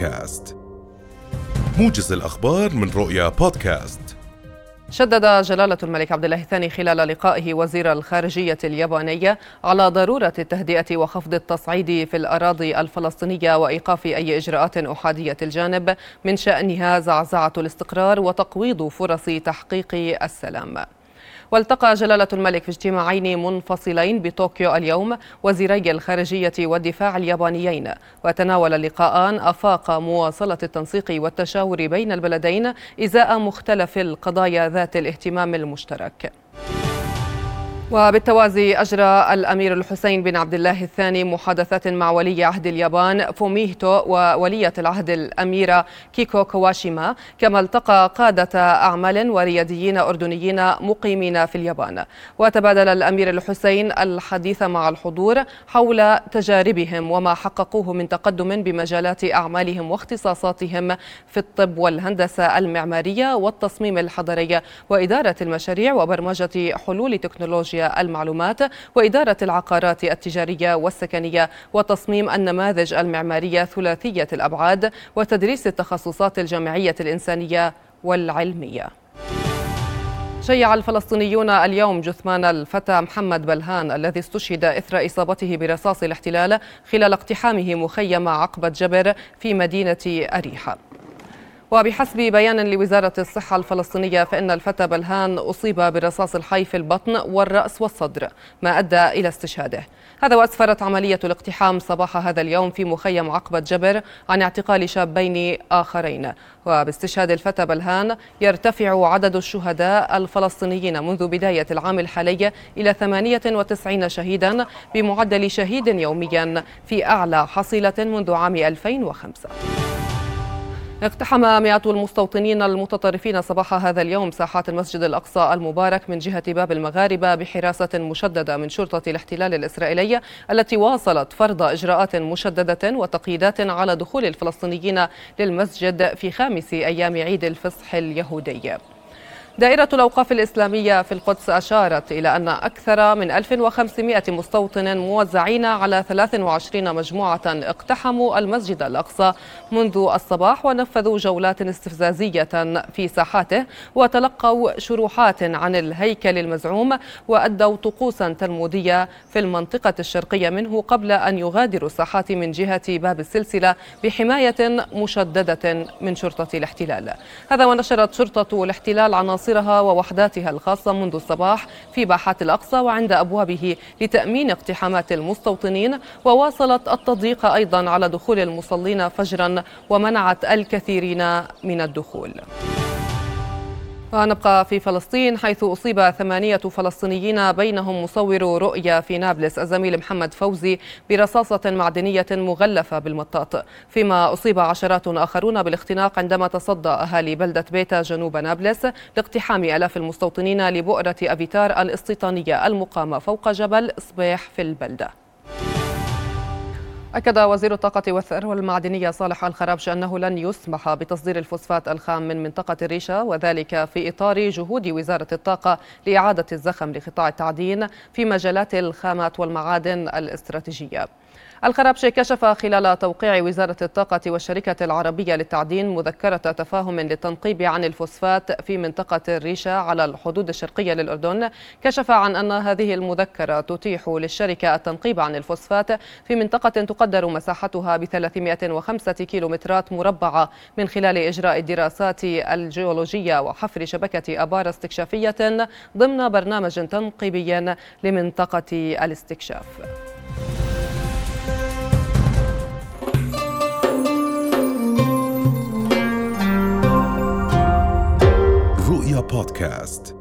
بودكاست موجز الأخبار من رؤيا بودكاست شدد جلالة الملك عبد الله الثاني خلال لقائه وزير الخارجية اليابانية على ضرورة التهدئة وخفض التصعيد في الأراضي الفلسطينية وإيقاف أي إجراءات أحادية الجانب من شأنها زعزعة الاستقرار وتقويض فرص تحقيق السلام. والتقى جلالة الملك في اجتماعين منفصلين بطوكيو اليوم وزيري الخارجية والدفاع اليابانيين. وتناول اللقاءان أفاق مواصلة التنسيق والتشاور بين البلدين إزاء مختلف القضايا ذات الاهتمام المشترك. وبالتوازي أجرى الأمير الحسين بن عبد الله الثاني محادثات مع ولي عهد اليابان فوميهتو وولية العهد الأميرة كيكو كواشيما كما التقى قادة أعمال ورياديين أردنيين مقيمين في اليابان. وتبادل الأمير الحسين الحديث مع الحضور حول تجاربهم وما حققوه من تقدم بمجالات أعمالهم واختصاصاتهم في الطب والهندسة المعمارية والتصميم الحضري وإدارة المشاريع وبرمجة حلول تكنولوجيا تكنولوجيا المعلومات وإدارة العقارات التجارية والسكنية وتصميم النماذج المعمارية ثلاثية الأبعاد وتدريس التخصصات الجامعية الإنسانية والعلمية. شيع الفلسطينيون اليوم جثمان الفتى محمد بلهان الذي استشهد إثر إصابته برصاص الاحتلال خلال اقتحامه مخيم عقبة جبر في مدينة أريحة. وبحسب بيان لوزارة الصحة الفلسطينية فإن الفتى بلهان أصيب برصاص الحي في البطن والرأس والصدر ما أدى إلى استشهاده. هذا وأسفرت عملية الاقتحام صباح هذا اليوم في مخيم عقبة جبر عن اعتقال شابين آخرين. وباستشهاد الفتى بلهان يرتفع عدد الشهداء الفلسطينيين منذ بداية العام الحالي إلى 98 شهيدا بمعدل شهيد يوميا في أعلى حصيلة منذ عام 2005 اقتحم مئات المستوطنين المتطرفين صباح هذا اليوم ساحات المسجد الأقصى المبارك من جهة باب المغاربة بحراسة مشددة من شرطة الاحتلال الإسرائيلية التي واصلت فرض إجراءات مشددة وتقييدات على دخول الفلسطينيين للمسجد في خامس أيام عيد الفصح اليهودي. دائرة الأوقاف الإسلامية في القدس أشارت إلى أن أكثر من 1500 مستوطن موزعين على 23 مجموعة اقتحموا المسجد الأقصى منذ الصباح ونفذوا جولات استفزازية في ساحاته وتلقوا شروحات عن الهيكل المزعوم وأدوا طقوسا تلمودية في المنطقة الشرقية منه قبل أن يغادروا الساحات من جهة باب السلسلة بحماية مشددة من شرطة الاحتلال. هذا ونشرت شرطة الاحتلال عناصر عناصرها ووحداتها الخاصة منذ الصباح في باحات الأقصى وعند أبوابه لتأمين اقتحامات المستوطنين وواصلت التضييق أيضا على دخول المصلين فجرا ومنعت الكثيرين من الدخول. ونبقى في فلسطين حيث أصيب ثمانية فلسطينيين بينهم مصور رؤيا في نابلس. الزميل محمد فوزي برصاصة معدنية مغلفة بالمطاط. فيما أصيب عشرات آخرون بالاختناق عندما تصدى أهالي بلدة بيتا جنوب نابلس لاقتحام آلاف المستوطنين لبؤرة أفيتار الاستيطانية المقامة فوق جبل صبيح في البلدة. أكد وزير الطاقة والثروة المعدنية صالح الخرابش أنه لن يسمح بتصدير الفوسفات الخام من منطقة الريشة وذلك في إطار جهود وزارة الطاقة لإعادة الزخم لقطاع التعدين في مجالات الخامات والمعادن الاستراتيجية. الخرابشي كشف خلال توقيع وزارة الطاقة والشركة العربية للتعدين مذكرة تفاهم للتنقيب عن الفوسفات في منطقة الريشة على الحدود الشرقية للأردن. كشف عن أن هذه المذكرة تتيح للشركة التنقيب عن الفوسفات في منطقة تقدر مساحتها ب 305 كيلومترات مربعة من خلال إجراء الدراسات الجيولوجية وحفر شبكة أبار استكشافية ضمن برنامج تنقيبي لمنطقة الاستكشاف. بودكاست.